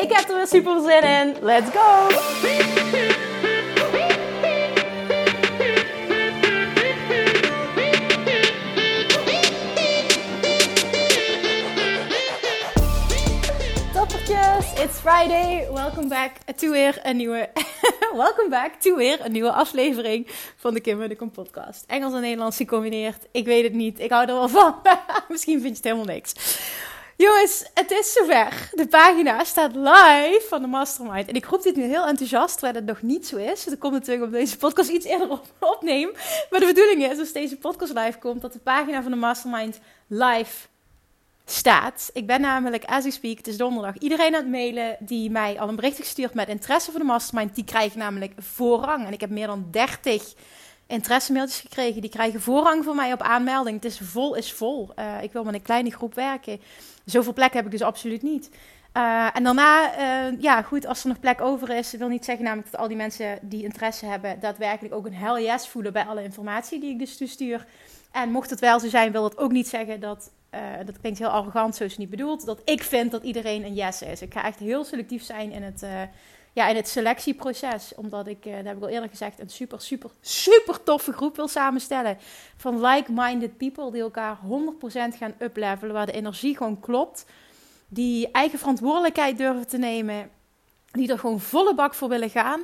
Ik heb er weer super zin in. Let's go! Toppertjes, it's Friday. Welcome back to weer een nieuwe... Welcome back to weer een nieuwe aflevering van de Kim en de Kom podcast. Engels en Nederlands gecombineerd. Ik weet het niet. Ik hou er wel van. Misschien vind je het helemaal niks. Jongens, het is zover. De pagina staat live van de Mastermind. En ik roep dit nu heel enthousiast, terwijl het nog niet zo is. Dat komt natuurlijk op deze podcast iets eerder op, opneem. Maar de bedoeling is, als deze podcast live komt, dat de pagina van de Mastermind live staat. Ik ben namelijk, as we speak, het is donderdag, iedereen aan het mailen die mij al een bericht gestuurd met interesse voor de Mastermind, die krijgen namelijk voorrang. En ik heb meer dan 30 interessemailtjes gekregen. Die krijgen voorrang voor mij op aanmelding. Het is vol is vol. Uh, ik wil met een kleine groep werken. Zoveel plek heb ik dus absoluut niet. Uh, en daarna, uh, ja goed, als er nog plek over is, wil niet zeggen namelijk dat al die mensen die interesse hebben, daadwerkelijk ook een hell yes voelen bij alle informatie die ik dus toestuur. En mocht het wel zo zijn, wil dat ook niet zeggen dat, uh, dat klinkt heel arrogant, zo is het niet bedoeld, dat ik vind dat iedereen een yes is. Ik ga echt heel selectief zijn in het, ja, in het selectieproces. Omdat ik, dat heb ik al eerder gezegd, een super, super, super toffe groep wil samenstellen. Van like-minded people die elkaar 100% gaan uplevelen, waar de energie gewoon klopt die eigen verantwoordelijkheid durven te nemen, die er gewoon volle bak voor willen gaan.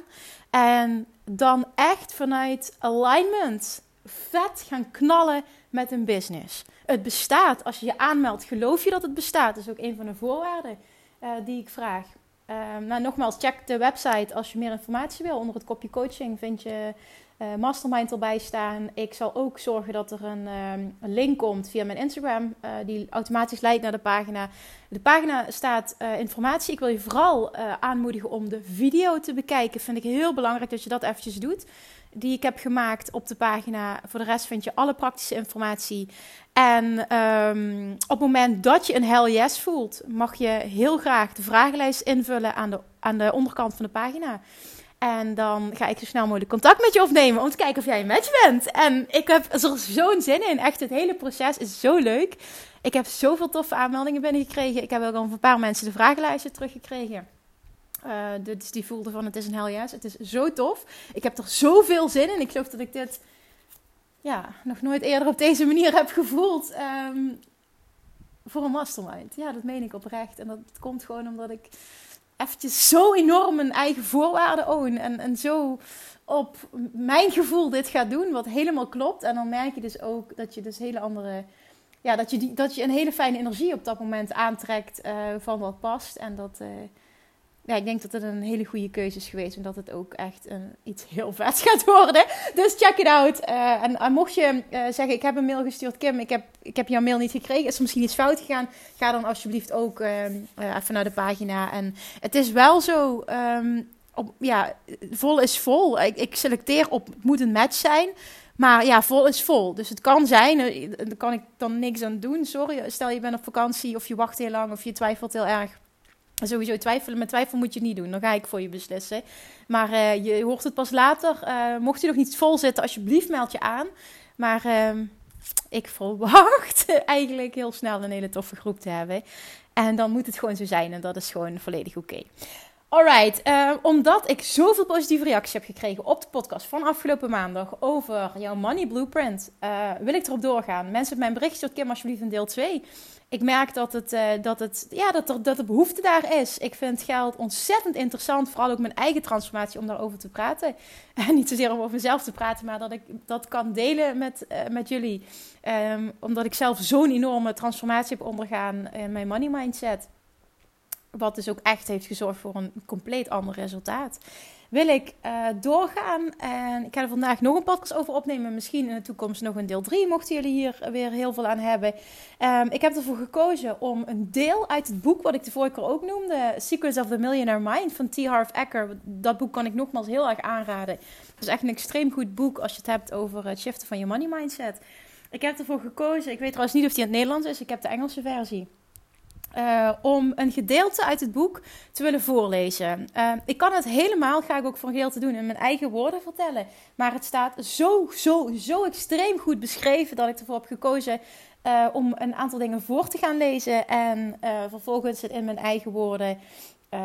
En dan echt vanuit alignment vet gaan knallen met een business. Het bestaat. Als je je aanmeldt, geloof je dat het bestaat. Dat is ook een van de voorwaarden uh, die ik vraag. Uh, nou, nogmaals, check de website als je meer informatie wil. Onder het kopje coaching vind je uh, mastermind erbij staan. Ik zal ook zorgen dat er een, een link komt via mijn Instagram, uh, die automatisch leidt naar de pagina. De pagina staat uh, informatie. Ik wil je vooral aanmoedigen om de video te bekijken. Vind ik heel belangrijk dat je dat eventjes doet. Die ik heb gemaakt op de pagina. Voor de rest vind je alle praktische informatie. En um, op het moment dat je een hell yes voelt, mag je heel graag de vragenlijst invullen aan de, aan de onderkant van de pagina. En dan ga ik zo snel mogelijk contact met je opnemen om te kijken of jij een match bent. En ik heb er zo'n zin in. Echt, het hele proces is zo leuk. Ik heb zoveel toffe aanmeldingen binnengekregen. Ik heb ook al van een paar mensen de vragenlijsten teruggekregen. Dus die voelden van het is een hell yes. Het is zo tof. Ik heb er zoveel zin in. Ik geloof dat ik dit ja, nog nooit eerder op deze manier heb gevoeld. Um, voor een mastermind. Ja, dat meen ik oprecht. En dat komt gewoon omdat ik eventjes zo enorm een eigen voorwaarden own. En, en zo op mijn gevoel dit gaat doen, wat helemaal klopt. En dan merk je dus ook dat je dus hele andere... Ja, dat je, die, dat je een hele fijne energie op dat moment aantrekt uh, van wat past. En dat... Uh, ja, ik denk dat het een hele goede keuze is geweest. En dat het ook echt een, iets heel vet gaat worden. Dus check it out. Uh, en, mocht je uh, zeggen, ik heb een mail gestuurd. Kim, ik heb, ik heb jouw mail niet gekregen. Is misschien iets fout gegaan? Ga dan alsjeblieft ook uh, even naar de pagina. En het is wel zo... Um, op, ja, vol is vol. Ik, ik selecteer op, het moet een match zijn. Maar ja, vol is vol. Dus het kan zijn, daar kan ik dan niks aan doen. Sorry, stel je bent op vakantie of je wacht heel lang of je twijfelt heel erg Sowieso twijfelen. Met twijfel moet je het niet doen. Dan ga ik voor je beslissen. Maar uh, je hoort het pas later. Uh, mocht je nog niet vol zitten, alsjeblieft meld je aan. Maar uh, ik verwacht eigenlijk heel snel een hele toffe groep te hebben. En dan moet het gewoon zo zijn. En dat is gewoon volledig oké. Okay. Alright, uh, omdat ik zoveel positieve reacties heb gekregen op de podcast van afgelopen maandag over jouw money blueprint, wil ik erop doorgaan. Mensen hebben mijn bericht tot Kim alsjeblieft in deel 2 ik merk dat, het, uh, dat, het, ja, dat, er, dat de behoefte daar is. Ik vind geld ontzettend interessant. Vooral ook mijn eigen transformatie om daarover te praten. En niet zozeer om over mezelf te praten, maar dat ik dat kan delen met, uh, met jullie. Um, omdat ik zelf zo'n enorme transformatie heb ondergaan in mijn money mindset. Wat dus ook echt heeft gezorgd voor een compleet ander resultaat. Wil ik uh, doorgaan. En ik ga er vandaag nog een podcast over opnemen. Misschien in de toekomst nog een deel 3, mochten jullie hier weer heel veel aan hebben. Um, ik heb ervoor gekozen om een deel uit het boek, wat ik de vorige keer ook noemde, Secrets of the Millionaire Mind van T. Harv Eker. Dat boek kan ik nogmaals heel erg aanraden. Het is echt een extreem goed boek als je het hebt over het shiften van je money mindset. Ik heb ervoor gekozen, ik weet trouwens niet of die in het Nederlands is, ik heb de Engelse versie. Uh, om een gedeelte uit het boek te willen voorlezen. Uh, ik kan het helemaal, ga ik ook voor heel te doen, in mijn eigen woorden vertellen. Maar het staat zo, zo, zo extreem goed beschreven dat ik ervoor heb gekozen uh, om een aantal dingen voor te gaan lezen. En vervolgens het in mijn eigen woorden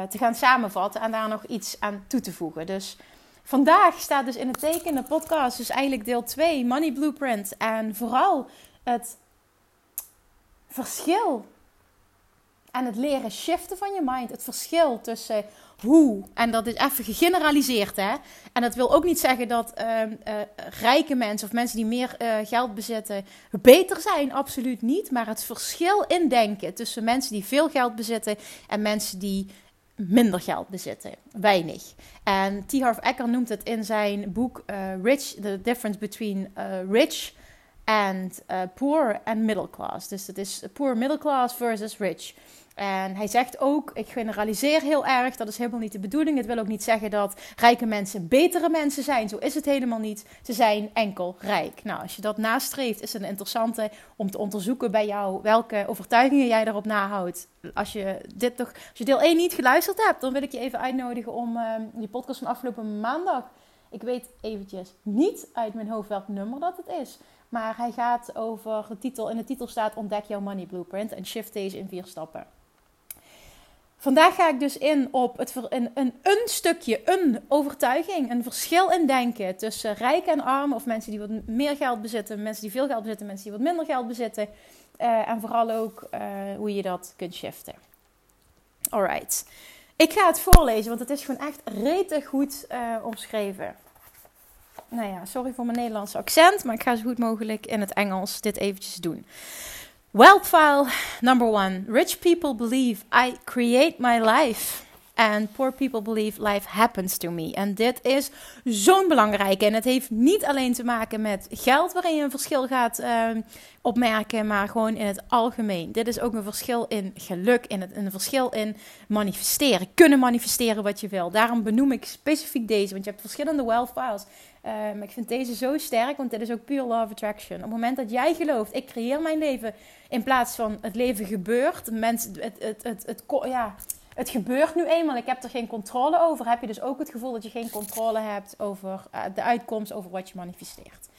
te gaan samenvatten en daar nog iets aan toe te voegen. Dus vandaag staat dus in het teken de podcast, dus eigenlijk deel 2, Money Blueprint. En vooral het verschil en het leren shiften van je mind. Het verschil tussen hoe, en dat is even gegeneraliseerd hè. En dat wil ook niet zeggen dat uh, uh, rijke mensen of mensen die meer uh, geld bezitten beter zijn. Absoluut niet. Maar het verschil in denken tussen mensen die veel geld bezitten en mensen die minder geld bezitten. Weinig. En T. Harv Eker noemt het in zijn boek Rich, The Difference Between Rich and Poor and Middle Class. Dus het is poor middle class versus rich. En hij zegt ook, ik generaliseer heel erg, dat is helemaal niet de bedoeling. Het wil ook niet zeggen dat rijke mensen betere mensen zijn. Zo is het helemaal niet. Ze zijn enkel rijk. Nou, als je dat nastreeft, is het een interessante om te onderzoeken bij jou welke overtuigingen jij daarop nahoudt. Als je, dit toch, als je deel 1 niet geluisterd hebt, dan wil ik je even uitnodigen om die podcast van afgelopen maandag. Ik weet eventjes niet uit mijn hoofd welk nummer dat het is. Maar hij gaat over de titel. In de titel staat Ontdek jouw money blueprint en shift deze in vier stappen. Vandaag ga ik dus in op het, een, een, een stukje, een overtuiging, een verschil in denken tussen rijk en arm, of mensen die wat meer geld bezitten, mensen die veel geld bezitten, mensen die wat minder geld bezitten. Uh, en vooral ook uh, hoe je dat kunt shiften. Alright. Ik ga het voorlezen, want het is gewoon echt rete goed uh, omschreven. Nou ja, sorry voor mijn Nederlandse accent, maar ik ga zo goed mogelijk in het Engels dit eventjes doen. Wealth file number one. Rich people believe I create my life. And poor people believe life happens to me. En dit is zo'n belangrijk. En het heeft niet alleen te maken met geld, waarin je een verschil gaat uh, opmerken, maar gewoon in het algemeen. Dit is ook een verschil in geluk, in het, een verschil in manifesteren. Kunnen manifesteren wat je wil. Daarom benoem ik specifiek deze, want je hebt verschillende wealth files. Maar ik vind deze zo sterk, want dit is ook pure law of attraction. Op het moment dat jij gelooft, ik creëer mijn leven in plaats van het leven gebeurt. Mensen, het, het, het, het, ja, het gebeurt nu eenmaal, ik heb er geen controle over. Heb je dus ook het gevoel dat je geen controle hebt over uh, de uitkomst, over wat je manifesteert.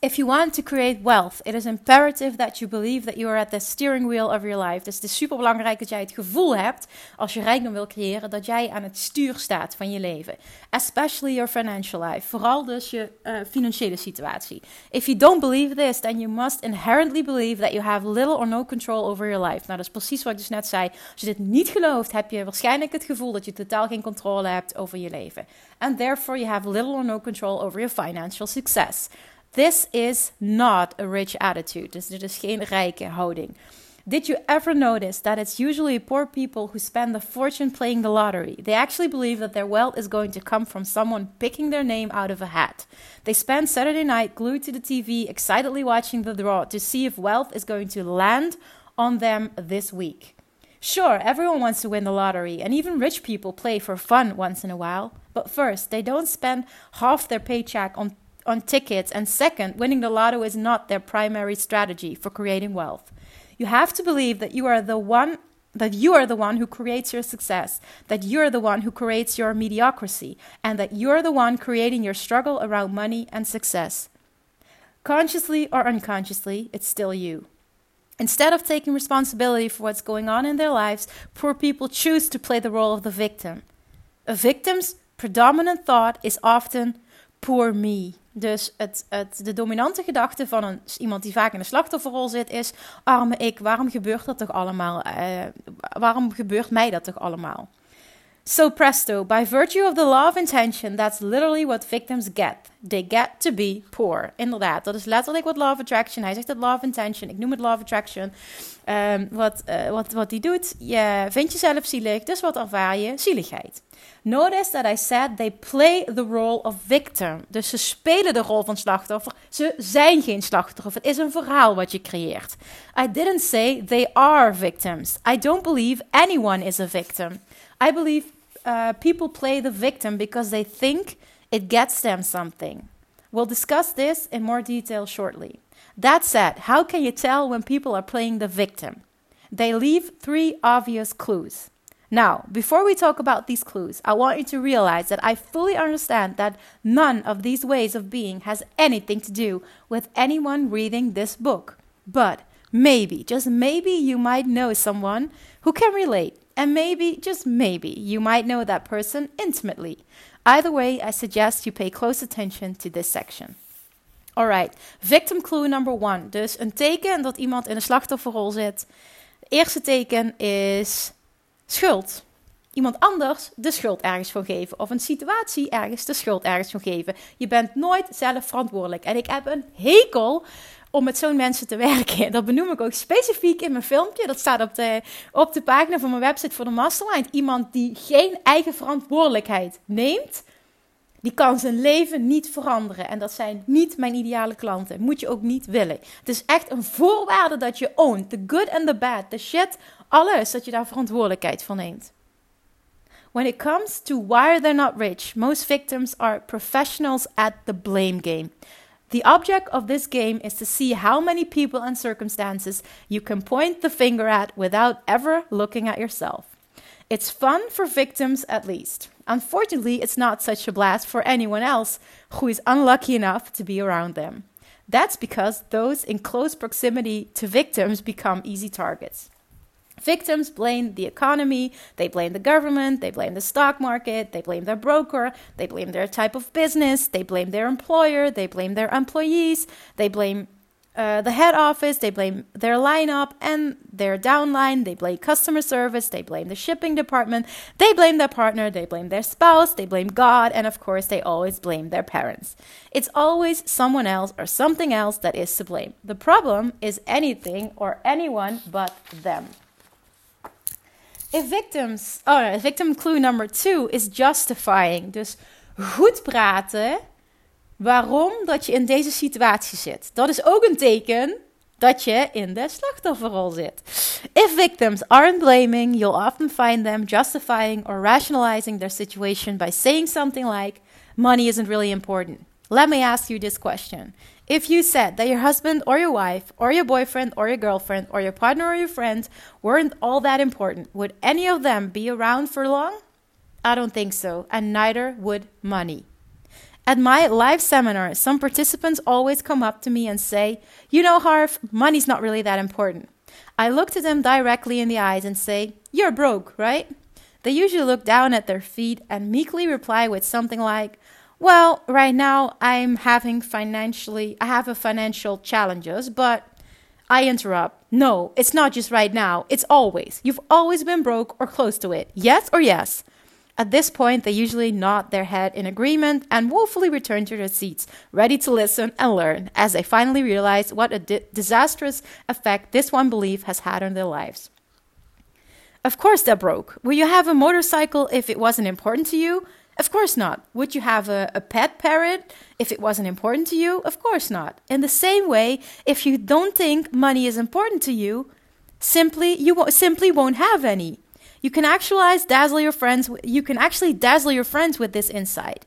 If you want to create wealth, it is imperative that you believe that you are at the steering wheel of your life. Dus het is super belangrijk dat jij het gevoel hebt, als je rijkdom wil creëren, dat jij aan het stuur staat van je leven. Especially your financial life. Vooral dus je uh, financiële situatie. If you don't believe this, then you must inherently believe that you have little or no control over your life. Nou, dat is precies wat ik dus net zei. Als je dit niet gelooft, heb je waarschijnlijk het gevoel dat je totaal geen controle hebt over je leven. And therefore you have little or no control over your financial success. This is not a rich attitude. Dus dit is geen rijke houding. Did you ever notice that it's usually poor people who spend a fortune playing the lottery? They actually believe that their wealth is going to come from someone picking their name out of a hat. They spend Saturday night glued to the TV, excitedly watching the draw to see if wealth is going to land on them this week. Sure, everyone wants to win the lottery, and even rich people play for fun once in a while. But first, they don't spend half their paycheck on on tickets, and second, winning the lotto is not their primary strategy for creating wealth. You have to believe that you are the one that you are the one who creates your success, that you're the one who creates your mediocrity, and that you're the one creating your struggle around money and success. Consciously or unconsciously, it's still you. Instead of taking responsibility for what's going on in their lives, poor people choose to play the role of the victim. A victim's predominant thought is often poor me. Dus het, het, de dominante gedachte van een, iemand die vaak in de slachtofferrol zit is: arme ik, waarom gebeurt dat toch allemaal? Uh, waarom gebeurt mij dat toch allemaal? So presto, by virtue of the law of intention, that's literally what victims get. They get to be poor. Inderdaad, dat is letterlijk wat law of attraction. Hij zegt het law of intention. Ik noem het law of attraction. Um, wat, uh, wat, wat doet, je vindt jezelf zielig, dus wat ervaar je? Zieligheid. Notice that I said they play the role of victim. Dus ze spelen de rol van slachtoffer. Ze zijn geen slachtoffer. Het is een verhaal wat je creëert. I didn't say they are victims. I don't believe anyone is a victim. I believe uh, people play the victim because they think it gets them something. We'll discuss this in more detail shortly. That said, how can you tell when people are playing the victim? They leave three obvious clues. Now, before we talk about these clues, I want you to realize that I fully understand that none of these ways of being has anything to do with anyone reading this book. But maybe, just maybe, you might know someone who can relate. And maybe, just maybe, you might know that person intimately. Either way, I suggest you pay close attention to this section. Alright, victim clue number one. Dus een teken dat iemand in een slachtofferrol zit. Het eerste teken is schuld. Iemand anders de schuld ergens voor geven. Of een situatie ergens de schuld ergens voor geven. Je bent nooit zelf verantwoordelijk. En ik heb een hekel om met zo'n mensen te werken. Dat benoem ik ook specifiek in mijn filmpje. Dat staat op de, op de pagina van mijn website voor de Mastermind. Iemand die geen eigen verantwoordelijkheid neemt, die kan zijn leven niet veranderen. En dat zijn niet mijn ideale klanten. Moet je ook niet willen. Het is echt een voorwaarde dat je ownt. The good and the bad. The shit, alles. Dat je daar verantwoordelijkheid voor neemt. When it comes to why they're not rich, most victims are professionals at the blame game. The object of this game is to see how many people and circumstances you can point the finger at without ever looking at yourself. It's fun for victims, at least. Unfortunately, it's not such a blast for anyone else who is unlucky enough to be around them. That's because those in close proximity to victims become easy targets. Victims blame the economy, they blame the government, they blame the stock market, they blame their broker, they blame their type of business, they blame their employer, they blame their employees, they blame uh, the head office, they blame their lineup and their downline, they blame customer service, they blame the shipping department, they blame their partner, they blame their spouse, they blame God, and of course, they always blame their parents. It's always someone else or something else that is to blame. The problem is anything or anyone but them. If victims, oh victim clue number two is justifying. Dus goed praten waarom dat je in deze situatie zit. Dat is ook een teken dat je in de slachtofferrol zit. If victims aren't blaming, you'll often find them justifying or rationalizing their situation by saying something like, money isn't really important. Let me ask you this question. If you said that your husband or your wife or your boyfriend or your girlfriend or your partner or your friend weren't all that important, would any of them be around for long? I don't think so, and neither would money. At my live seminar, some participants always come up to me and say, You know, Harv, money's not really that important. I look to them directly in the eyes and say, You're broke, right? They usually look down at their feet and meekly reply with something like, Well, right now I'm having financially, I have a financial challenges, but I interrupt. No, it's not just right now, it's always. You've always been broke or close to it. Yes or yes? At this point, they usually nod their head in agreement and woefully return to their seats, ready to listen and learn as they finally realize what a di- disastrous effect this one belief has had on their lives. Of course, they're broke. Will you have a motorcycle if it wasn't important to you? Of course not. Would you have a, a pet parrot if it wasn't important to you? Of course not. In the same way, if you don't think money is important to you, simply you simply won't have any. You can actualize dazzle your friends. You can actually dazzle your friends with this insight.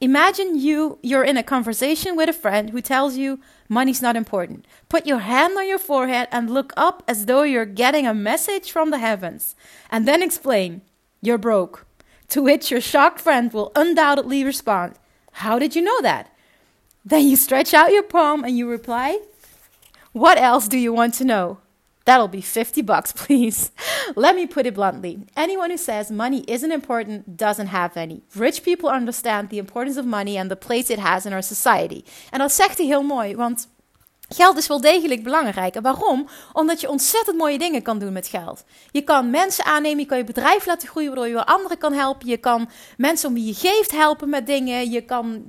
Imagine you you're in a conversation with a friend who tells you money's not important. Put your hand on your forehead and look up as though you're getting a message from the heavens, and then explain, "You're broke." To which your shocked friend will undoubtedly respond, "How did you know that?" Then you stretch out your palm and you reply, "What else do you want to know?" That'll be 50 bucks, please. Let me put it bluntly. Anyone who says money isn't important doesn't have any. Rich people understand the importance of money and the place it has in our society. En dat zegt hij heel Geld is wel degelijk belangrijk. En waarom? Omdat je ontzettend mooie dingen kan doen met geld. Je kan mensen aannemen, je kan je bedrijf laten groeien, waardoor je anderen kan helpen. Je kan mensen om wie je geeft helpen met dingen. Je kan,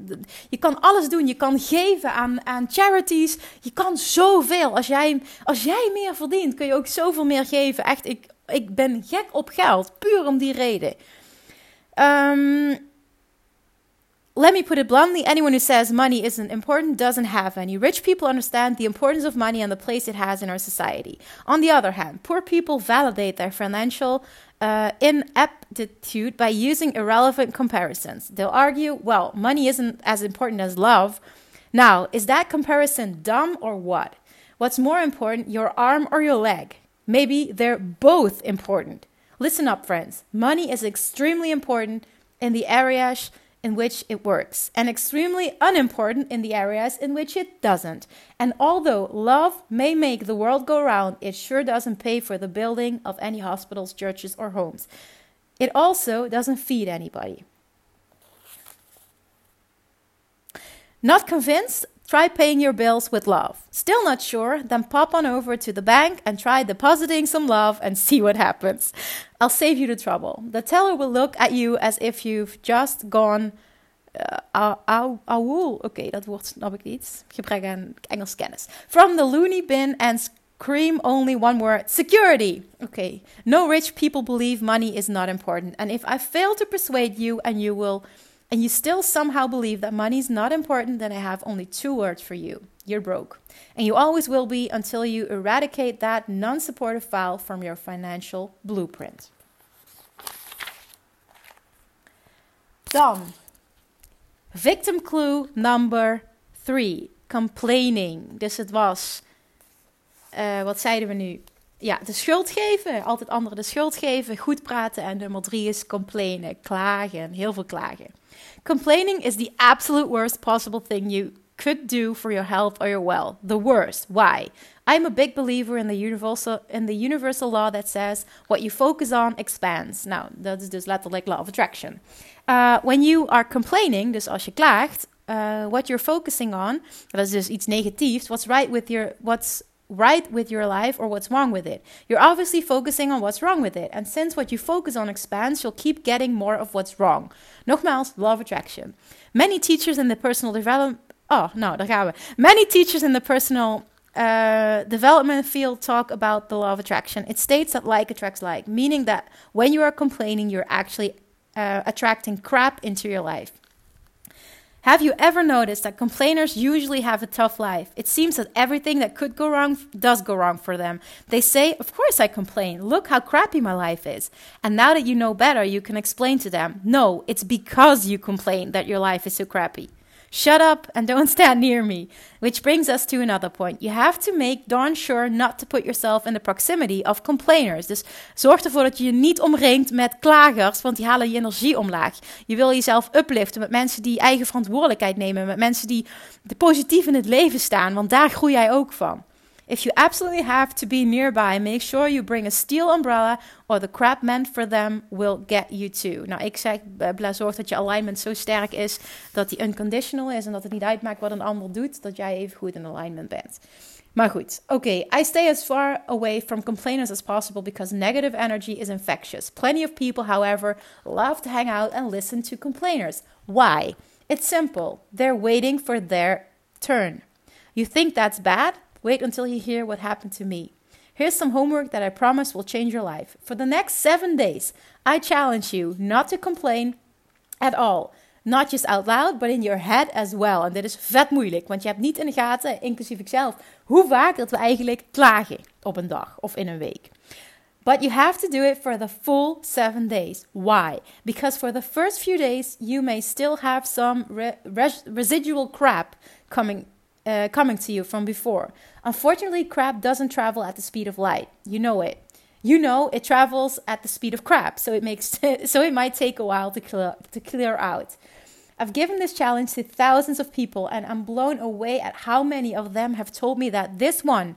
je kan alles doen. Je kan geven aan, aan charities. Je kan zoveel. Als jij, als jij meer verdient, kun je ook zoveel meer geven. Echt, ik, ik ben gek op geld, puur om die reden. Um, let me put it bluntly anyone who says money isn't important doesn't have any. Rich people understand the importance of money and the place it has in our society. On the other hand, poor people validate their financial uh, ineptitude by using irrelevant comparisons. They'll argue, well, money isn't as important as love. Now, is that comparison dumb or what? What's more important, your arm or your leg? Maybe they're both important. Listen up, friends. Money is extremely important in the areas in which it works, and extremely unimportant in the areas in which it doesn't. And although love may make the world go round, it sure doesn't pay for the building of any hospitals, churches, or homes. It also doesn't feed anybody. Not convinced? Try paying your bills with love. Still not sure? Then pop on over to the bank and try depositing some love and see what happens. I'll save you the trouble. The teller will look at you as if you've just gone. Uh, Oké, okay, dat woord snap ik niet. Gebrek aan Engels kennis. From the loony bin and scream only one word security. Okay. No rich people believe money is not important. And if I fail to persuade you and you will and you still somehow believe that money is not important, then I have only two words for you. You're broke. And you always will be until you eradicate that non supportive file from your financial blueprint. Dan, victim clue number three: complaining. Dus het was, uh, wat zeiden we nu? ja, de schuld geven. Altijd anderen de schuld geven. Goed praten. En nummer drie is complainen. Klagen. Heel veel klagen. Complaining is the absolute worst possible thing you could do for your health or your well. The worst. Why? I'm a big believer in the universal in the universal law that says what you focus on expands. Nou, dat is dus letterlijk law of attraction. Uh, when you are complaining, dus als je klaagt, uh, what you're focusing on, dat is dus iets negatiefs. What's right with your what's right with your life or what's wrong with it. You're obviously focusing on what's wrong with it. And since what you focus on expands, you'll keep getting more of what's wrong. Nogmaals, law of attraction. Many teachers in the personal development. Oh, no, daar gaan we. Many teachers in the personal uh, development field talk about the law of attraction. It states that like attracts like, meaning that when you are complaining, you're actually uh, attracting crap into your life. Have you ever noticed that complainers usually have a tough life? It seems that everything that could go wrong does go wrong for them. They say, Of course I complain. Look how crappy my life is. And now that you know better, you can explain to them, No, it's because you complain that your life is so crappy. Shut up and don't stand near me. Which brings us to another point. You have to make darn sure not to put yourself in the proximity of complainers. Dus zorg ervoor dat je je niet omringt met klagers, want die halen je energie omlaag. Je wil jezelf upliften met mensen die eigen verantwoordelijkheid nemen, met mensen die positief in het leven staan, want daar groei jij ook van. If you absolutely have to be nearby, make sure you bring a steel umbrella or the crap meant for them will get you too. Nou, ik zeg, uh, zorg dat je alignment zo sterk is dat die unconditional is en dat het niet uitmaakt wat een ander doet, dat jij even goed in alignment bent. Maar goed, oké. Okay. I stay as far away from complainers as possible because negative energy is infectious. Plenty of people, however, love to hang out and listen to complainers. Why? It's simple. They're waiting for their turn. You think that's bad? Wait until you hear what happened to me. Here's some homework that I promise will change your life. For the next seven days, I challenge you not to complain at all. Not just out loud, but in your head as well. En dit is vet moeilijk, want je hebt niet in de gaten, inclusief ikzelf, hoe vaak dat we eigenlijk klagen op een dag of in een week. But you have to do it for the full seven days. Why? Because for the first few days, you may still have some re- res- residual crap coming uh, coming to you from before. Unfortunately, crap doesn't travel at the speed of light. You know it. You know it travels at the speed of crap, so it makes so it might take a while to clear, to clear out. I've given this challenge to thousands of people, and I'm blown away at how many of them have told me that this one,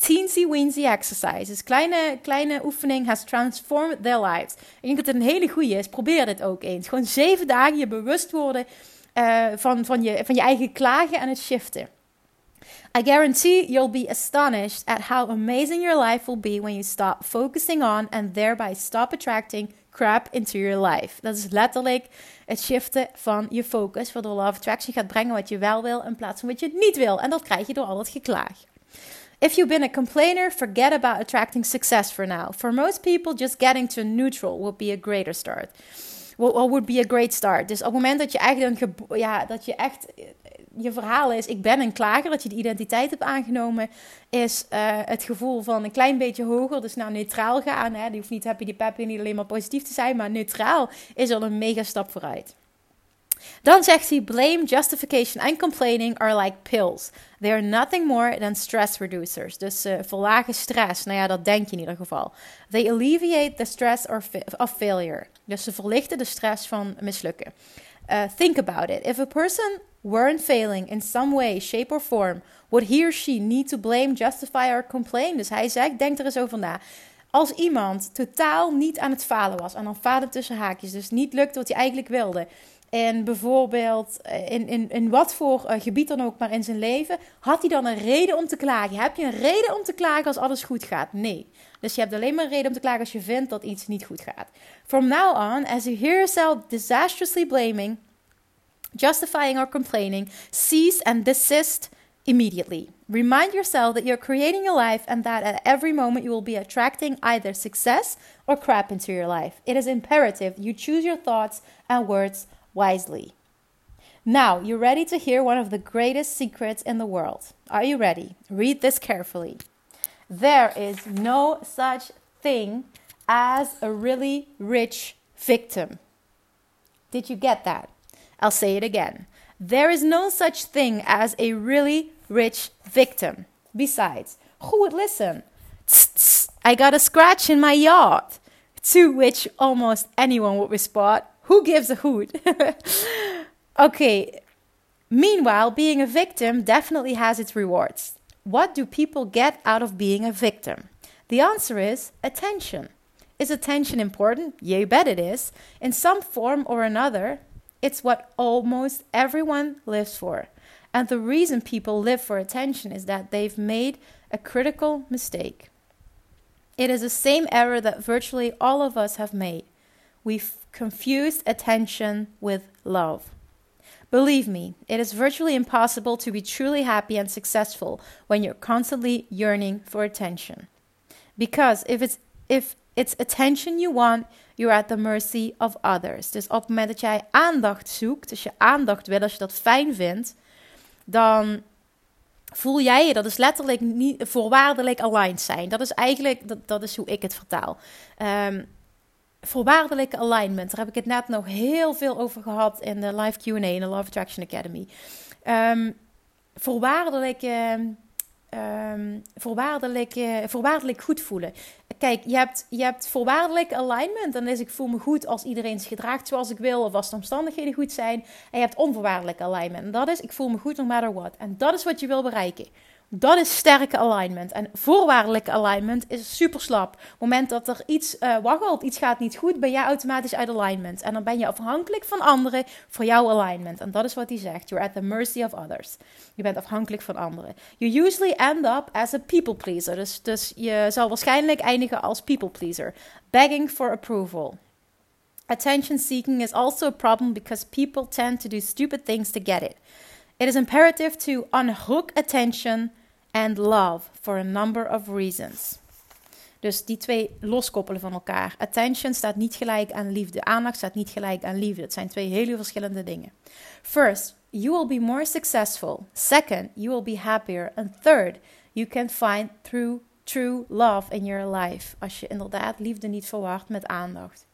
teensy weensy exercise, this kleine, kleine oefening, has transformed their lives. Denk dat het een hele goede is. Probeer dit ook eens. Gewoon zeven dagen je bewust worden uh, van, van, je, van je eigen klagen en het shiften. I guarantee you'll be astonished at how amazing your life will be when you stop focusing on and thereby stop attracting crap into your life. Dat is letterlijk het shiften van je focus, waardoor Love Attraction gaat brengen wat je wel wil in plaats van wat je niet wil. En dat krijg je door al dat geklaag. If you've been a complainer, forget about attracting success for now. For most people, just getting to neutral would be a greater start. What would be a great start. Dus op het moment dat je echt een ja, dat je echt je verhaal is: ik ben een klager, dat je de identiteit hebt aangenomen, is uh, het gevoel van een klein beetje hoger, dus naar neutraal gaan. Hè. Die hoeft niet happy, die peppy, niet alleen maar positief te zijn, maar neutraal is al een mega stap vooruit. Dan zegt hij: Blame, justification en complaining are like pills. They are nothing more than stress reducers. Dus uh, verlagen stress. Nou ja, dat denk je in ieder geval. They alleviate the stress of failure. Dus ze verlichten de stress van mislukken. Uh, think about it. If a person weren't failing in some way, shape or form, would he or she need to blame, justify or complain? Dus hij zegt, denk er eens over na. Als iemand totaal niet aan het falen was, en dan falen tussen haakjes, dus niet lukte wat hij eigenlijk wilde, en bijvoorbeeld eh, in, in, in wat voor uh, gebied dan ook maar in zijn leven, had hij dan een reden om te klagen? Heb je een reden om te klagen als alles goed gaat? Nee. Dus je hebt alleen maar een reden om te klagen als je vindt dat iets niet goed gaat. From now on, as you hear yourself disastrously blaming, justifying or complaining, cease and desist immediately. Remind yourself that you're creating your life and that at every moment you will be attracting either success or crap into your life. It is imperative you choose your thoughts and words wisely. Now, you're ready to hear one of the greatest secrets in the world. Are you ready? Read this carefully. There is no such thing as a really rich victim. Did you get that? I'll say it again. There is no such thing as a really rich victim. Besides, who would listen? Tss, tss, I got a scratch in my yard. To which almost anyone would respond, Who gives a hoot? okay, meanwhile, being a victim definitely has its rewards. What do people get out of being a victim? The answer is attention. Is attention important? Yeah, bet it is. In some form or another, it's what almost everyone lives for. And the reason people live for attention is that they've made a critical mistake. It is the same error that virtually all of us have made. We've confused attention with love. Believe me, it is virtually impossible to be truly happy and successful when you're constantly yearning for attention. Because if it's if it's attention you want, you're at the mercy of others. Dus op het moment dat jij aandacht zoekt, dus je aandacht wil, als je dat fijn vindt, dan voel jij je, dat is letterlijk niet voorwaardelijk aligned zijn. Dat is eigenlijk, dat, dat is hoe ik het vertaal. Um, voorwaardelijke alignment. Daar heb ik het net nog heel veel over gehad in de live Q&A in de Love Attraction Academy. Um, voorwaardelijke um, voorwaardelijk, voorwaardelijk goed voelen. Kijk, je hebt, je hebt voorwaardelijk alignment. Dan is ik voel me goed als iedereen zich gedraagt zoals ik wil. Of als de omstandigheden goed zijn. En je hebt onvoorwaardelijk alignment. En dat is ik voel me goed no matter what. En dat is wat je wil bereiken. Dat is sterke alignment. En voorwaardelijke alignment is super slap. Op het moment dat er iets uh, waggelt, iets gaat niet goed, ben jij automatisch uit alignment. En dan ben je afhankelijk van anderen voor jouw alignment. En dat is wat hij zegt. You're at the mercy of others. Je bent afhankelijk van anderen. You usually end up as a people pleaser. Dus, dus je zal waarschijnlijk eindigen als people pleaser. Begging for approval. Attention seeking is also a problem because people tend to do stupid things to get it. It is imperative to unhook attention and love for a number of reasons. Dus die twee loskoppelen van elkaar. Attention staat niet gelijk aan liefde. Aandacht staat niet gelijk aan liefde. Het zijn twee hele verschillende dingen. First, you will be more successful. Second, you will be happier. And third, you can find through true love in your life. Als je inderdaad liefde niet verwacht met aandacht.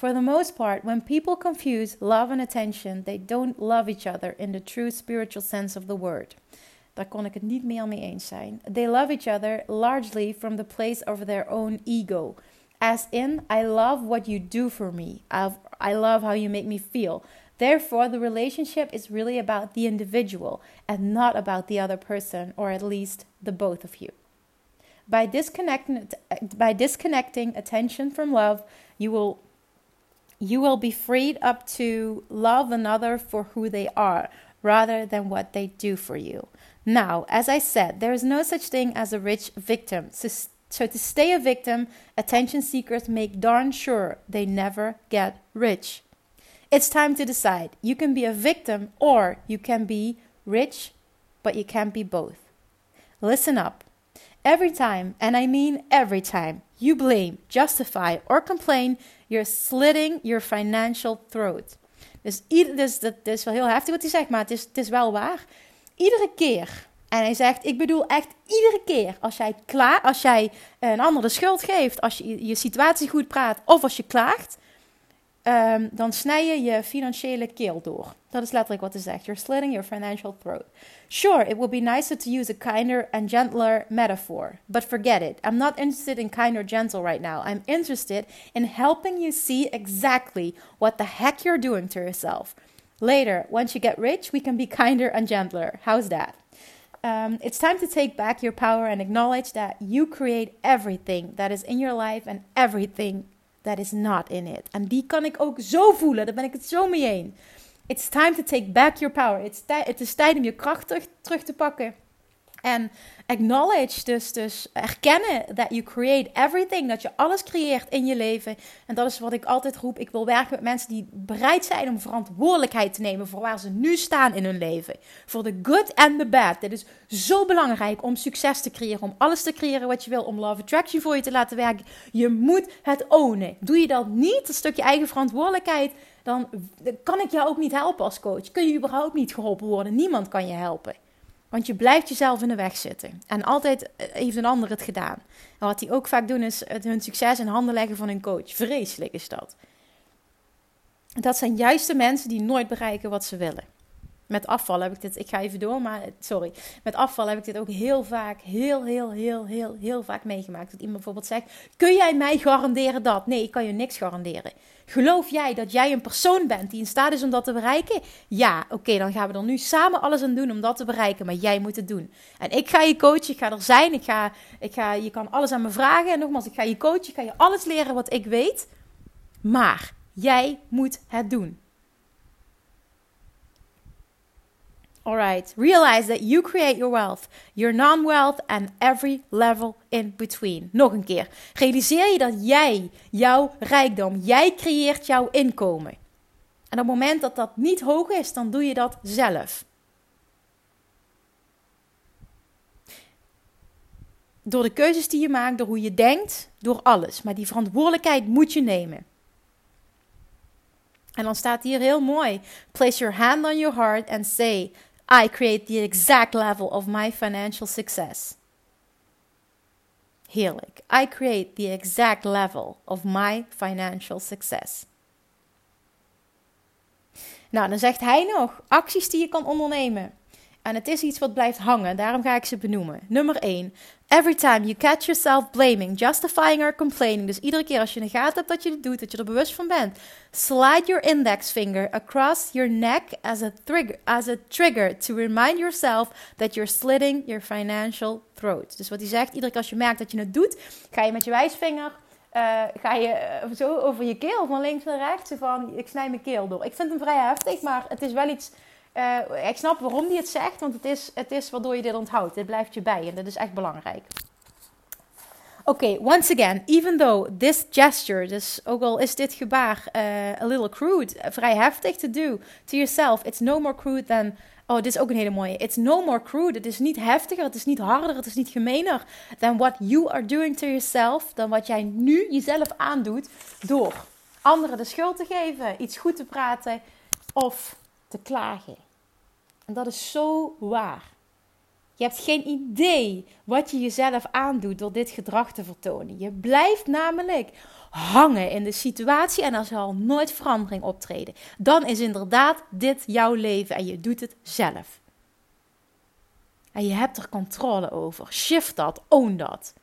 For the most part, when people confuse love and attention, they don't love each other in the true spiritual sense of the word. Daar kon ik het niet meer mee eens zijn. They love each other largely from the place of their own ego. As in, I love what you do for me. I've, I love how you make me feel. Therefore, the relationship is really about the individual and not about the other person, or at least the both of you. By disconnecting, by disconnecting attention from love, you will you will be freed up to love another for who they are rather than what they do for you. Now, as I said, there is no such thing as a rich victim. So, so to stay a victim, attention seekers make darn sure they never get rich. It's time to decide. You can be a victim or you can be rich, but you can't be both. Listen up. Every time, and I mean every time, you blame, justify, or complain, you're slitting your financial throat. Dus, ieder, dus dat is wel heel heftig wat hij zegt, maar het is, het is wel waar. Iedere keer, en hij zegt, ik bedoel echt iedere keer, als jij, klaar, als jij een ander de schuld geeft, als je je situatie goed praat of als je klaagt, um, dan snij je je financiële keel door. Dat is letterlijk wat zegt. You're slitting your financial throat. Sure, it would be nicer to use a kinder and gentler metaphor, but forget it. I'm not interested in kind or gentle right now. I'm interested in helping you see exactly what the heck you're doing to yourself. Later, once you get rich, we can be kinder and gentler. How's that? Um, it's time to take back your power and acknowledge that you create everything that is in your life and everything that is not in it. En die kan ik ook zo voelen. Daar ben ik het zo mee eens. It's time to take back your power. It's is tijd om je kracht terug, terug te pakken. En acknowledge, dus, dus erkennen that you create everything, dat je alles creëert in je leven. En dat is wat ik altijd roep. Ik wil werken met mensen die bereid zijn om verantwoordelijkheid te nemen voor waar ze nu staan in hun leven. Voor de good and the bad. Dit is zo belangrijk om succes te creëren, om alles te creëren wat je wil, om love attraction voor je te laten werken. Je moet het ownen. Doe je dat niet, een stukje eigen verantwoordelijkheid, dan kan ik jou ook niet helpen als coach. Kun je überhaupt niet geholpen worden. Niemand kan je helpen. Want je blijft jezelf in de weg zitten. En altijd eh, heeft een ander het gedaan. Wat die ook vaak doen is hun succes in handen leggen van hun coach. Vreselijk is dat. Dat zijn juist de mensen die nooit bereiken wat ze willen. Met afval heb ik dit, ik ga even door, maar sorry. Met afval heb ik dit ook heel vaak, heel, heel, heel, heel, heel vaak meegemaakt. Dat iemand bijvoorbeeld zegt: Kun jij mij garanderen dat? Nee, ik kan je niks garanderen. Geloof jij dat jij een persoon bent die in staat is om dat te bereiken? Ja, oké, dan gaan we er nu samen alles aan doen om dat te bereiken. Maar jij moet het doen. En ik ga je coachen, ik ga er zijn. Ik ga, ik ga, je kan alles aan me vragen. En nogmaals, ik ga je coachen, ik ga je alles leren wat ik weet. Maar jij moet het doen. Alright, realize that you create your wealth, your non-wealth and every level in between. Nog een keer. Realiseer je dat jij jouw rijkdom, jij creëert jouw inkomen. En op het moment dat dat niet hoog is, dan doe je dat zelf. Door de keuzes die je maakt, door hoe je denkt, door alles. Maar die verantwoordelijkheid moet je nemen. En dan staat hier heel mooi: Place your hand on your heart and say, I create the exact level of my financial success. Heerlijk. I create the exact level of my financial success. Nou, dan zegt hij nog acties die je kan ondernemen. En het is iets wat blijft hangen, daarom ga ik ze benoemen. Nummer 1. Every time you catch yourself blaming, justifying or complaining. Dus iedere keer als je in de gaten hebt dat je het doet, dat je er bewust van bent. Slide your index finger across your neck as a, trigger, as a trigger to remind yourself that you're slitting your financial throat. Dus wat hij zegt, iedere keer als je merkt dat je het doet, ga je met je wijsvinger... Uh, ga je uh, zo over je keel van links naar rechts van ik snij mijn keel door. Ik vind hem vrij heftig, maar het is wel iets uh, ik snap waarom hij het zegt, want het is, het is waardoor je dit onthoudt. Dit blijft je bij en dat is echt belangrijk. Oké, once again, even though this gesture, dus ook al is dit gebaar uh, a little crude, vrij heftig to do to yourself, it's no more crude than. Oh, dit is ook een hele mooie. It's no more crude. Het is niet heftiger, het is niet harder, het is niet gemener than what you are doing to yourself, dan wat jij nu jezelf aandoet door anderen de schuld te geven, iets goed te praten of te klagen. En dat is zo waar. Je hebt geen idee wat je jezelf aandoet door dit gedrag te vertonen. Je blijft namelijk hangen in de situatie en er zal nooit verandering optreden. Dan is inderdaad dit jouw leven en je doet het zelf. En je hebt er controle over. Shift dat, own dat.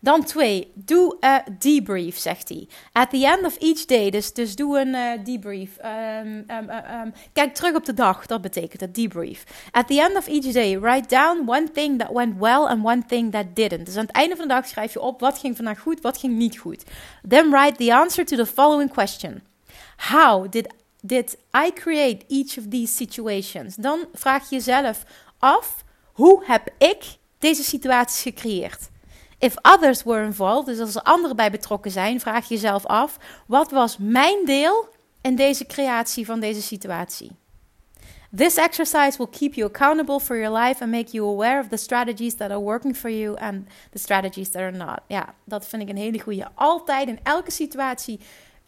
Dan twee, doe a debrief, zegt hij. At the end of each day, dus, dus doe een uh, debrief. Um, um, um, kijk terug op de dag, dat betekent het debrief. At the end of each day, write down one thing that went well and one thing that didn't. Dus aan het einde van de dag schrijf je op wat ging vandaag goed, wat ging niet goed. Then write the answer to the following question. How did did I create each of these situations? Dan vraag je jezelf af, hoe heb ik deze situaties gecreëerd? If others were involved, dus als er anderen bij betrokken zijn, vraag je jezelf af: wat was mijn deel in deze creatie van deze situatie? This exercise will keep you accountable for your life and make you aware of the strategies that are working for you and the strategies that are not. Ja, dat vind ik een hele goede. Altijd in elke situatie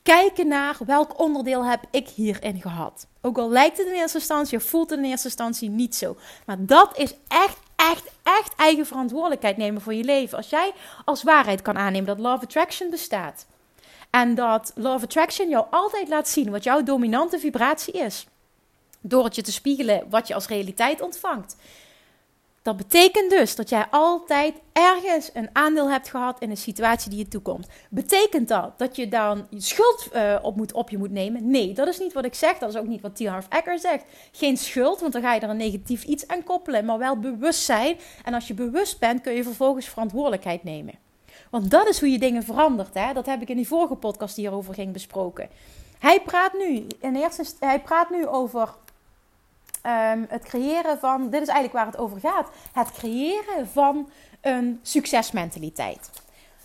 kijken naar welk onderdeel heb ik hierin gehad. Ook al lijkt het in eerste instantie, of voelt het in eerste instantie niet zo. Maar dat is echt, echt, echt eigen verantwoordelijkheid nemen voor je leven. Als jij als waarheid kan aannemen dat Love Attraction bestaat. En dat Love Attraction jou altijd laat zien wat jouw dominante vibratie is. Door het je te spiegelen wat je als realiteit ontvangt. Dat betekent dus dat jij altijd ergens een aandeel hebt gehad in een situatie die je toekomt. Betekent dat dat je dan je schuld uh, op, moet, op je moet nemen? Nee, dat is niet wat ik zeg. Dat is ook niet wat T. Harv Eker zegt. Geen schuld, want dan ga je er een negatief iets aan koppelen. Maar wel bewustzijn. En als je bewust bent, kun je vervolgens verantwoordelijkheid nemen. Want dat is hoe je dingen verandert. Hè? Dat heb ik in die vorige podcast hierover ging besproken. Hij praat nu, in eerste, hij praat nu over um, het creëren van, dit is eigenlijk waar het over gaat, het creëren van een succesmentaliteit.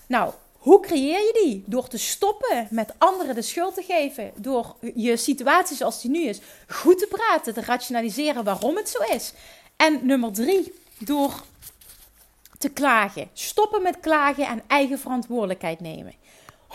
Nou, hoe creëer je die? Door te stoppen met anderen de schuld te geven. Door je situatie zoals die nu is goed te praten, te rationaliseren waarom het zo is. En nummer drie, door te klagen. Stoppen met klagen en eigen verantwoordelijkheid nemen.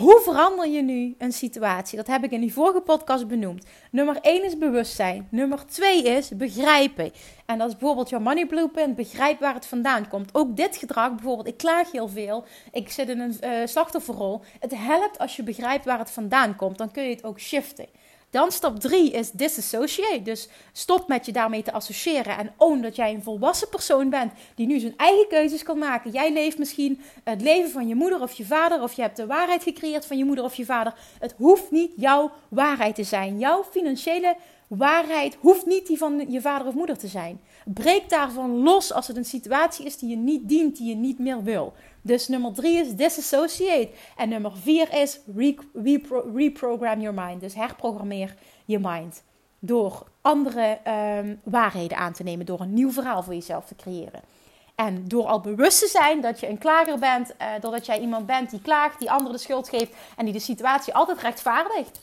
Hoe verander je nu een situatie? Dat heb ik in die vorige podcast benoemd. Nummer 1 is bewustzijn. Nummer 2 is begrijpen. En dat is bijvoorbeeld jouw money blueprint. Begrijp waar het vandaan komt. Ook dit gedrag, bijvoorbeeld, ik klaag heel veel. Ik zit in een uh, slachtofferrol. Het helpt als je begrijpt waar het vandaan komt. Dan kun je het ook shiften. Dan stap 3 is disassociate. Dus stop met je daarmee te associëren. En own dat jij een volwassen persoon bent die nu zijn eigen keuzes kan maken. Jij leeft misschien het leven van je moeder of je vader. Of je hebt de waarheid gecreëerd van je moeder of je vader. Het hoeft niet jouw waarheid te zijn. Jouw financiële waarheid hoeft niet die van je vader of moeder te zijn. Breek daarvan los als het een situatie is die je niet dient, die je niet meer wil. Dus nummer drie is disassociate. En nummer vier is reprogram your mind. Dus herprogrammeer je mind. Door andere um, waarheden aan te nemen. Door een nieuw verhaal voor jezelf te creëren. En door al bewust te zijn dat je een klager bent. Uh, doordat jij iemand bent die klaagt, die anderen de schuld geeft. En die de situatie altijd rechtvaardigt.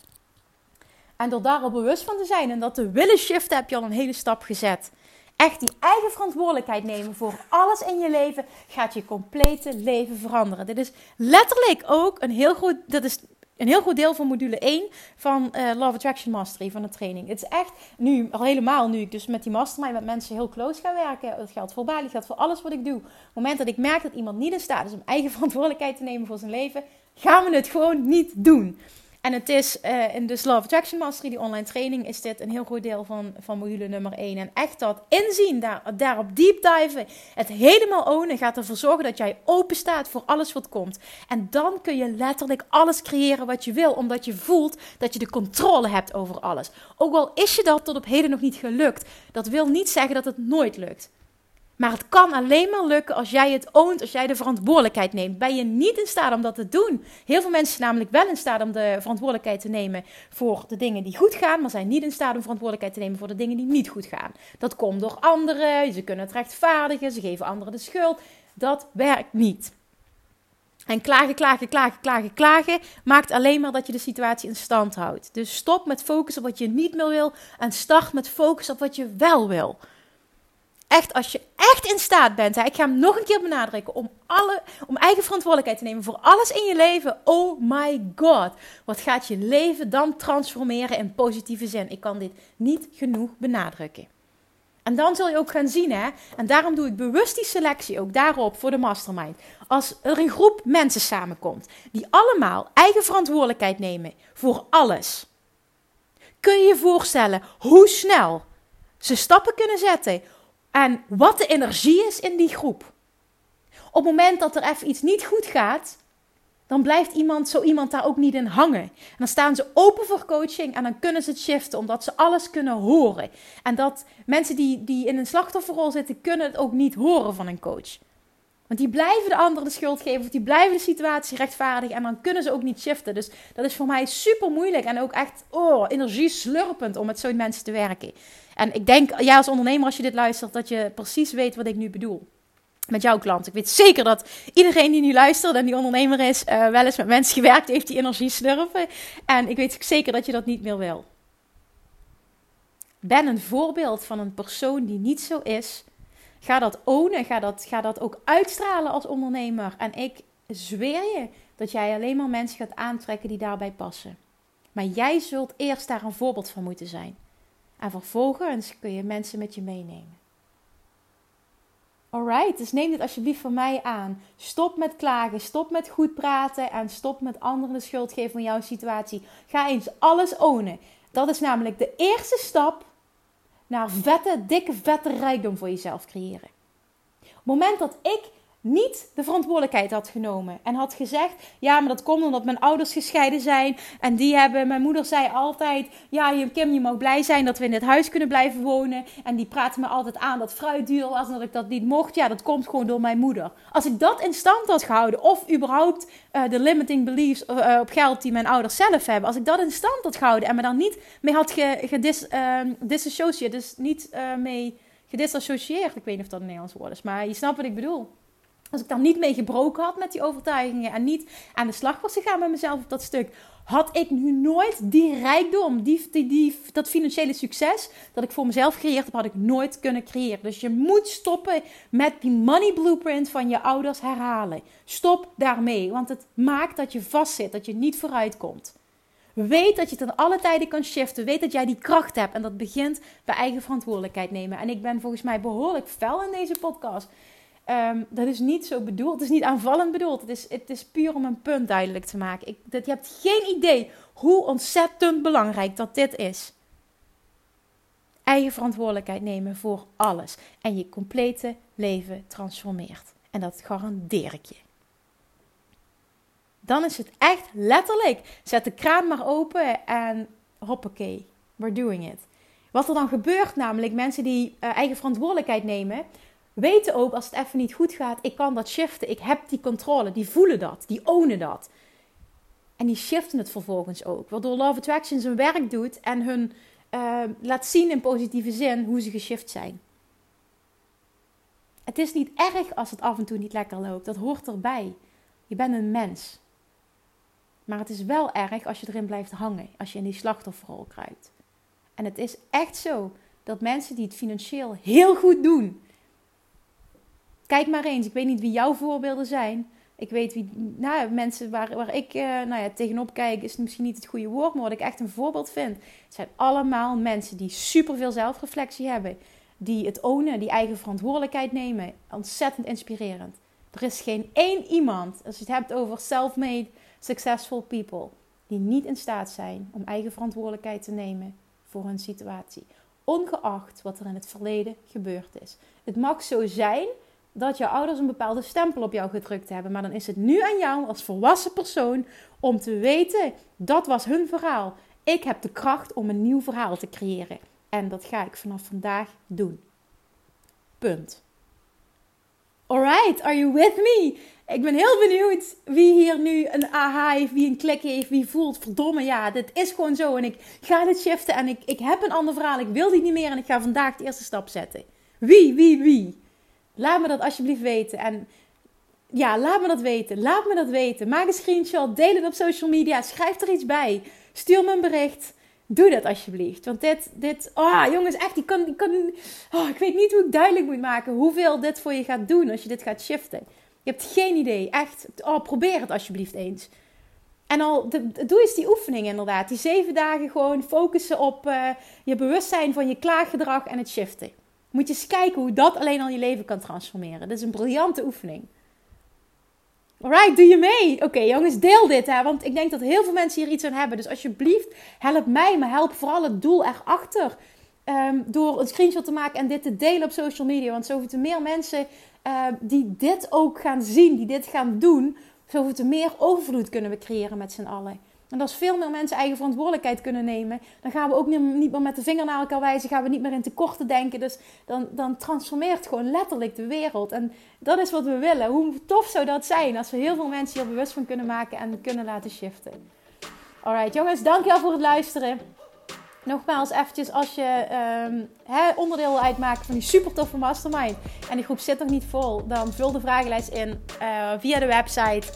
En door daar al bewust van te zijn en dat te willen shiften, heb je al een hele stap gezet. Echt die eigen verantwoordelijkheid nemen voor alles in je leven gaat je complete leven veranderen. Dit is letterlijk ook een heel goed, dat is een heel goed deel van module 1 van uh, Love Attraction Mastery van de training. Het is echt nu, al helemaal nu ik dus met die mastermind met mensen heel close ga werken. Dat geldt voor Bali, geldt voor alles wat ik doe. Op het moment dat ik merk dat iemand niet in staat is om eigen verantwoordelijkheid te nemen voor zijn leven, gaan we het gewoon niet doen. En het is uh, in de Love Attraction Mastery, die online training, is dit een heel groot deel van, van module nummer 1. En echt dat inzien, daar, daarop deep diven, het helemaal ownen, gaat ervoor zorgen dat jij open staat voor alles wat komt. En dan kun je letterlijk alles creëren wat je wil, omdat je voelt dat je de controle hebt over alles. Ook al is je dat tot op heden nog niet gelukt, dat wil niet zeggen dat het nooit lukt. Maar het kan alleen maar lukken als jij het oont, als jij de verantwoordelijkheid neemt. Ben je niet in staat om dat te doen? Heel veel mensen zijn namelijk wel in staat om de verantwoordelijkheid te nemen voor de dingen die goed gaan, maar zijn niet in staat om verantwoordelijkheid te nemen voor de dingen die niet goed gaan. Dat komt door anderen, ze kunnen het rechtvaardigen, ze geven anderen de schuld. Dat werkt niet. En klagen, klagen, klagen, klagen, klagen maakt alleen maar dat je de situatie in stand houdt. Dus stop met focussen op wat je niet meer wil en start met focussen op wat je wel wil. Echt, als je echt in staat bent, hè, ik ga hem nog een keer benadrukken, om, alle, om eigen verantwoordelijkheid te nemen voor alles in je leven. Oh my god, wat gaat je leven dan transformeren in positieve zin? Ik kan dit niet genoeg benadrukken. En dan zul je ook gaan zien, hè, en daarom doe ik bewust die selectie ook daarop voor de mastermind. Als er een groep mensen samenkomt die allemaal eigen verantwoordelijkheid nemen voor alles, kun je je voorstellen hoe snel ze stappen kunnen zetten en wat de energie is in die groep. Op het moment dat er even iets niet goed gaat, dan blijft iemand, zo iemand daar ook niet in hangen. En dan staan ze open voor coaching en dan kunnen ze het shiften, omdat ze alles kunnen horen. En dat mensen die, die in een slachtofferrol zitten, kunnen het ook niet horen van een coach. Want die blijven de anderen de schuld geven of die blijven de situatie rechtvaardigen en dan kunnen ze ook niet shiften. Dus dat is voor mij super moeilijk en ook echt oh, energie slurpend om met zo'n mensen te werken. En ik denk, ja, als ondernemer, als je dit luistert, dat je precies weet wat ik nu bedoel. Met jouw klant. Ik weet zeker dat iedereen die nu luistert en die ondernemer is, uh, wel eens met mensen gewerkt heeft die energie slurpen. En ik weet zeker dat je dat niet meer wil. Ben een voorbeeld van een persoon die niet zo is Ga dat ownen, ga dat, ga dat ook uitstralen als ondernemer. En ik zweer je dat jij alleen maar mensen gaat aantrekken die daarbij passen. Maar jij zult eerst daar een voorbeeld van moeten zijn. En vervolgens kun je mensen met je meenemen. Alright, dus neem dit alsjeblieft van mij aan. Stop met klagen, stop met goed praten en stop met anderen de schuld geven van jouw situatie. Ga eens alles ownen. Dat is namelijk de eerste stap naar vette, dikke, vette rijkdom voor jezelf creëren. Op het moment dat ik niet de verantwoordelijkheid had genomen en had gezegd: Ja, maar dat komt omdat mijn ouders gescheiden zijn. En die hebben, mijn moeder zei altijd: Ja, Kim, je mag blij zijn dat we in dit huis kunnen blijven wonen. En die praatte me altijd aan dat fruit duur was en dat ik dat niet mocht. Ja, dat komt gewoon door mijn moeder. Als ik dat in stand had gehouden, of überhaupt uh, de limiting beliefs uh, op geld die mijn ouders zelf hebben, als ik dat in stand had gehouden en me dan niet mee had gedisassocieerd, ge, uh, dus niet mee gedisassocieerd, ik weet niet of dat een Nederlands woord is, maar je snapt wat ik bedoel als ik daar niet mee gebroken had met die overtuigingen en niet aan de slag was gegaan met mezelf op dat stuk, had ik nu nooit die rijkdom, die, die, dat financiële succes dat ik voor mezelf gecreëerd heb, had ik nooit kunnen creëren. Dus je moet stoppen met die money blueprint van je ouders herhalen. Stop daarmee, want het maakt dat je vastzit, dat je niet vooruit komt. Weet dat je ten alle tijden kan shiften. Weet dat jij die kracht hebt. En dat begint bij eigen verantwoordelijkheid nemen. En ik ben volgens mij behoorlijk fel in deze podcast. Um, dat is niet zo bedoeld. Het is niet aanvallend bedoeld. Het is, het is puur om een punt duidelijk te maken. Ik, dat, je hebt geen idee hoe ontzettend belangrijk dat dit is. Eigen verantwoordelijkheid nemen voor alles. En je complete leven transformeert. En dat garandeer ik je. Dan is het echt letterlijk. Zet de kraan maar open en hoppakee. We're doing it. Wat er dan gebeurt namelijk, mensen die uh, eigen verantwoordelijkheid nemen weten ook als het even niet goed gaat, ik kan dat shiften. Ik heb die controle. Die voelen dat. Die ownen dat. En die shiften het vervolgens ook. Waardoor Love Attraction zijn werk doet en hun uh, laat zien in positieve zin hoe ze geshift zijn. Het is niet erg als het af en toe niet lekker loopt. Dat hoort erbij. Je bent een mens. Maar het is wel erg als je erin blijft hangen. Als je in die slachtofferrol kruipt. En het is echt zo dat mensen die het financieel heel goed doen Kijk maar eens. Ik weet niet wie jouw voorbeelden zijn. Ik weet wie, nou, mensen waar, ik uh, nou ja, tegenop kijk, is misschien niet het goede woord, maar wat ik echt een voorbeeld vind. Het zijn allemaal mensen die superveel zelfreflectie hebben. Die het ownen, die eigen verantwoordelijkheid nemen. Ontzettend inspirerend. Er is geen één iemand, als je het hebt over self-made, successful people, die niet in staat zijn om eigen verantwoordelijkheid te nemen voor hun situatie. Ongeacht wat er in het verleden gebeurd is. Het mag zo zijn dat je ouders een bepaalde stempel op jou gedrukt hebben. Maar dan is het nu aan jou als volwassen persoon om te weten, dat was hun verhaal. Ik heb de kracht om een nieuw verhaal te creëren. En dat ga ik vanaf vandaag doen. Punt. Alright, are you with me? Ik ben heel benieuwd wie hier nu een aha heeft, wie een klik heeft, wie voelt, verdomme ja, dit is gewoon zo. En ik ga dit shiften en ik, ik heb een ander verhaal, ik wil die niet meer en ik ga vandaag de eerste stap zetten. Wie, wie, wie? Laat me dat alsjeblieft weten. En ja, laat me dat weten. Laat me dat weten. Maak een screenshot. Deel het op social media. Schrijf er iets bij. Stuur me een bericht. Doe dat alsjeblieft. Want dit, dit, oh jongens, echt, ik kan, ik kan, oh, ik weet niet hoe ik duidelijk moet maken hoeveel dit voor je gaat doen als je dit gaat shiften. Je hebt geen idee, echt. Oh, probeer het alsjeblieft eens. En al, doe eens die oefening inderdaad. Die zeven dagen gewoon focussen op uh, je bewustzijn van je klaaggedrag en het shiften. Moet je eens kijken hoe dat alleen al je leven kan transformeren. Dat is een briljante oefening. Alright, doe je mee? Oké, jongens, deel dit, hè, want ik denk dat heel veel mensen hier iets aan hebben. Dus alsjeblieft, help mij, maar help vooral het doel erachter. Um, door een screenshot te maken en dit te delen op social media. Want zoveel te meer mensen uh, die dit ook gaan zien, die dit gaan doen, zoveel te meer overvloed kunnen we creëren met z'n allen. En als veel meer mensen eigen verantwoordelijkheid kunnen nemen, dan gaan we ook niet meer met de vinger naar elkaar wijzen, gaan we niet meer in tekorten denken. Dus dan, dan transformeert gewoon letterlijk de wereld. En dat is wat we willen. Hoe tof zou dat zijn als we heel veel mensen hier bewust van kunnen maken en kunnen laten shiften. Alright jongens, dankjewel voor het luisteren. Nogmaals, eventjes als je um, onderdeel wil uitmaken van die super toffe mastermind en die groep zit nog niet vol, dan vul de vragenlijst in uh, via de website.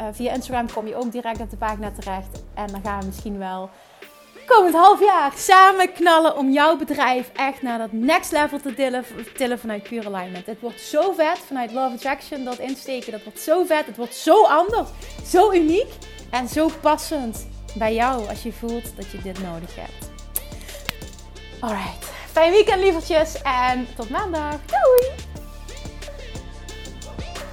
Uh, via Instagram kom je ook direct op de pagina terecht. En dan gaan we misschien wel komend half jaar samen knallen om jouw bedrijf echt naar dat next level te tillen, tillen vanuit Pure Alignment. Het wordt zo vet vanuit Love Attraction, dat insteken. Dat wordt zo vet. Het wordt zo anders, zo uniek en zo passend bij jou als je voelt dat je dit nodig hebt. Alright, fijn weekend lievertjes en tot maandag. Doei!